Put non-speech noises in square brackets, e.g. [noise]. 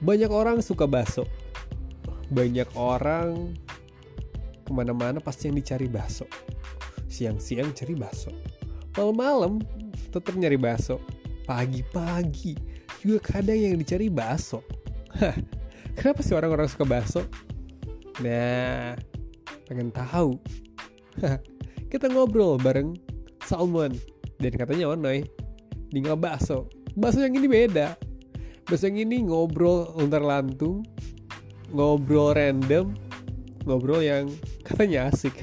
Banyak orang suka bakso. Banyak orang ke mana-mana pasti yang dicari bakso. Siang-siang cari bakso. Malam-malam tetap nyari bakso. Pagi-pagi juga kadang yang dicari bakso. Kenapa sih orang-orang suka bakso? Nah, pengen tahu. Kita ngobrol bareng Salmon dan katanya Onoy tinggal bakso. Bakso yang ini beda Bahasa yang ini ngobrol untar lantung, ngobrol random, ngobrol yang katanya asik. [laughs]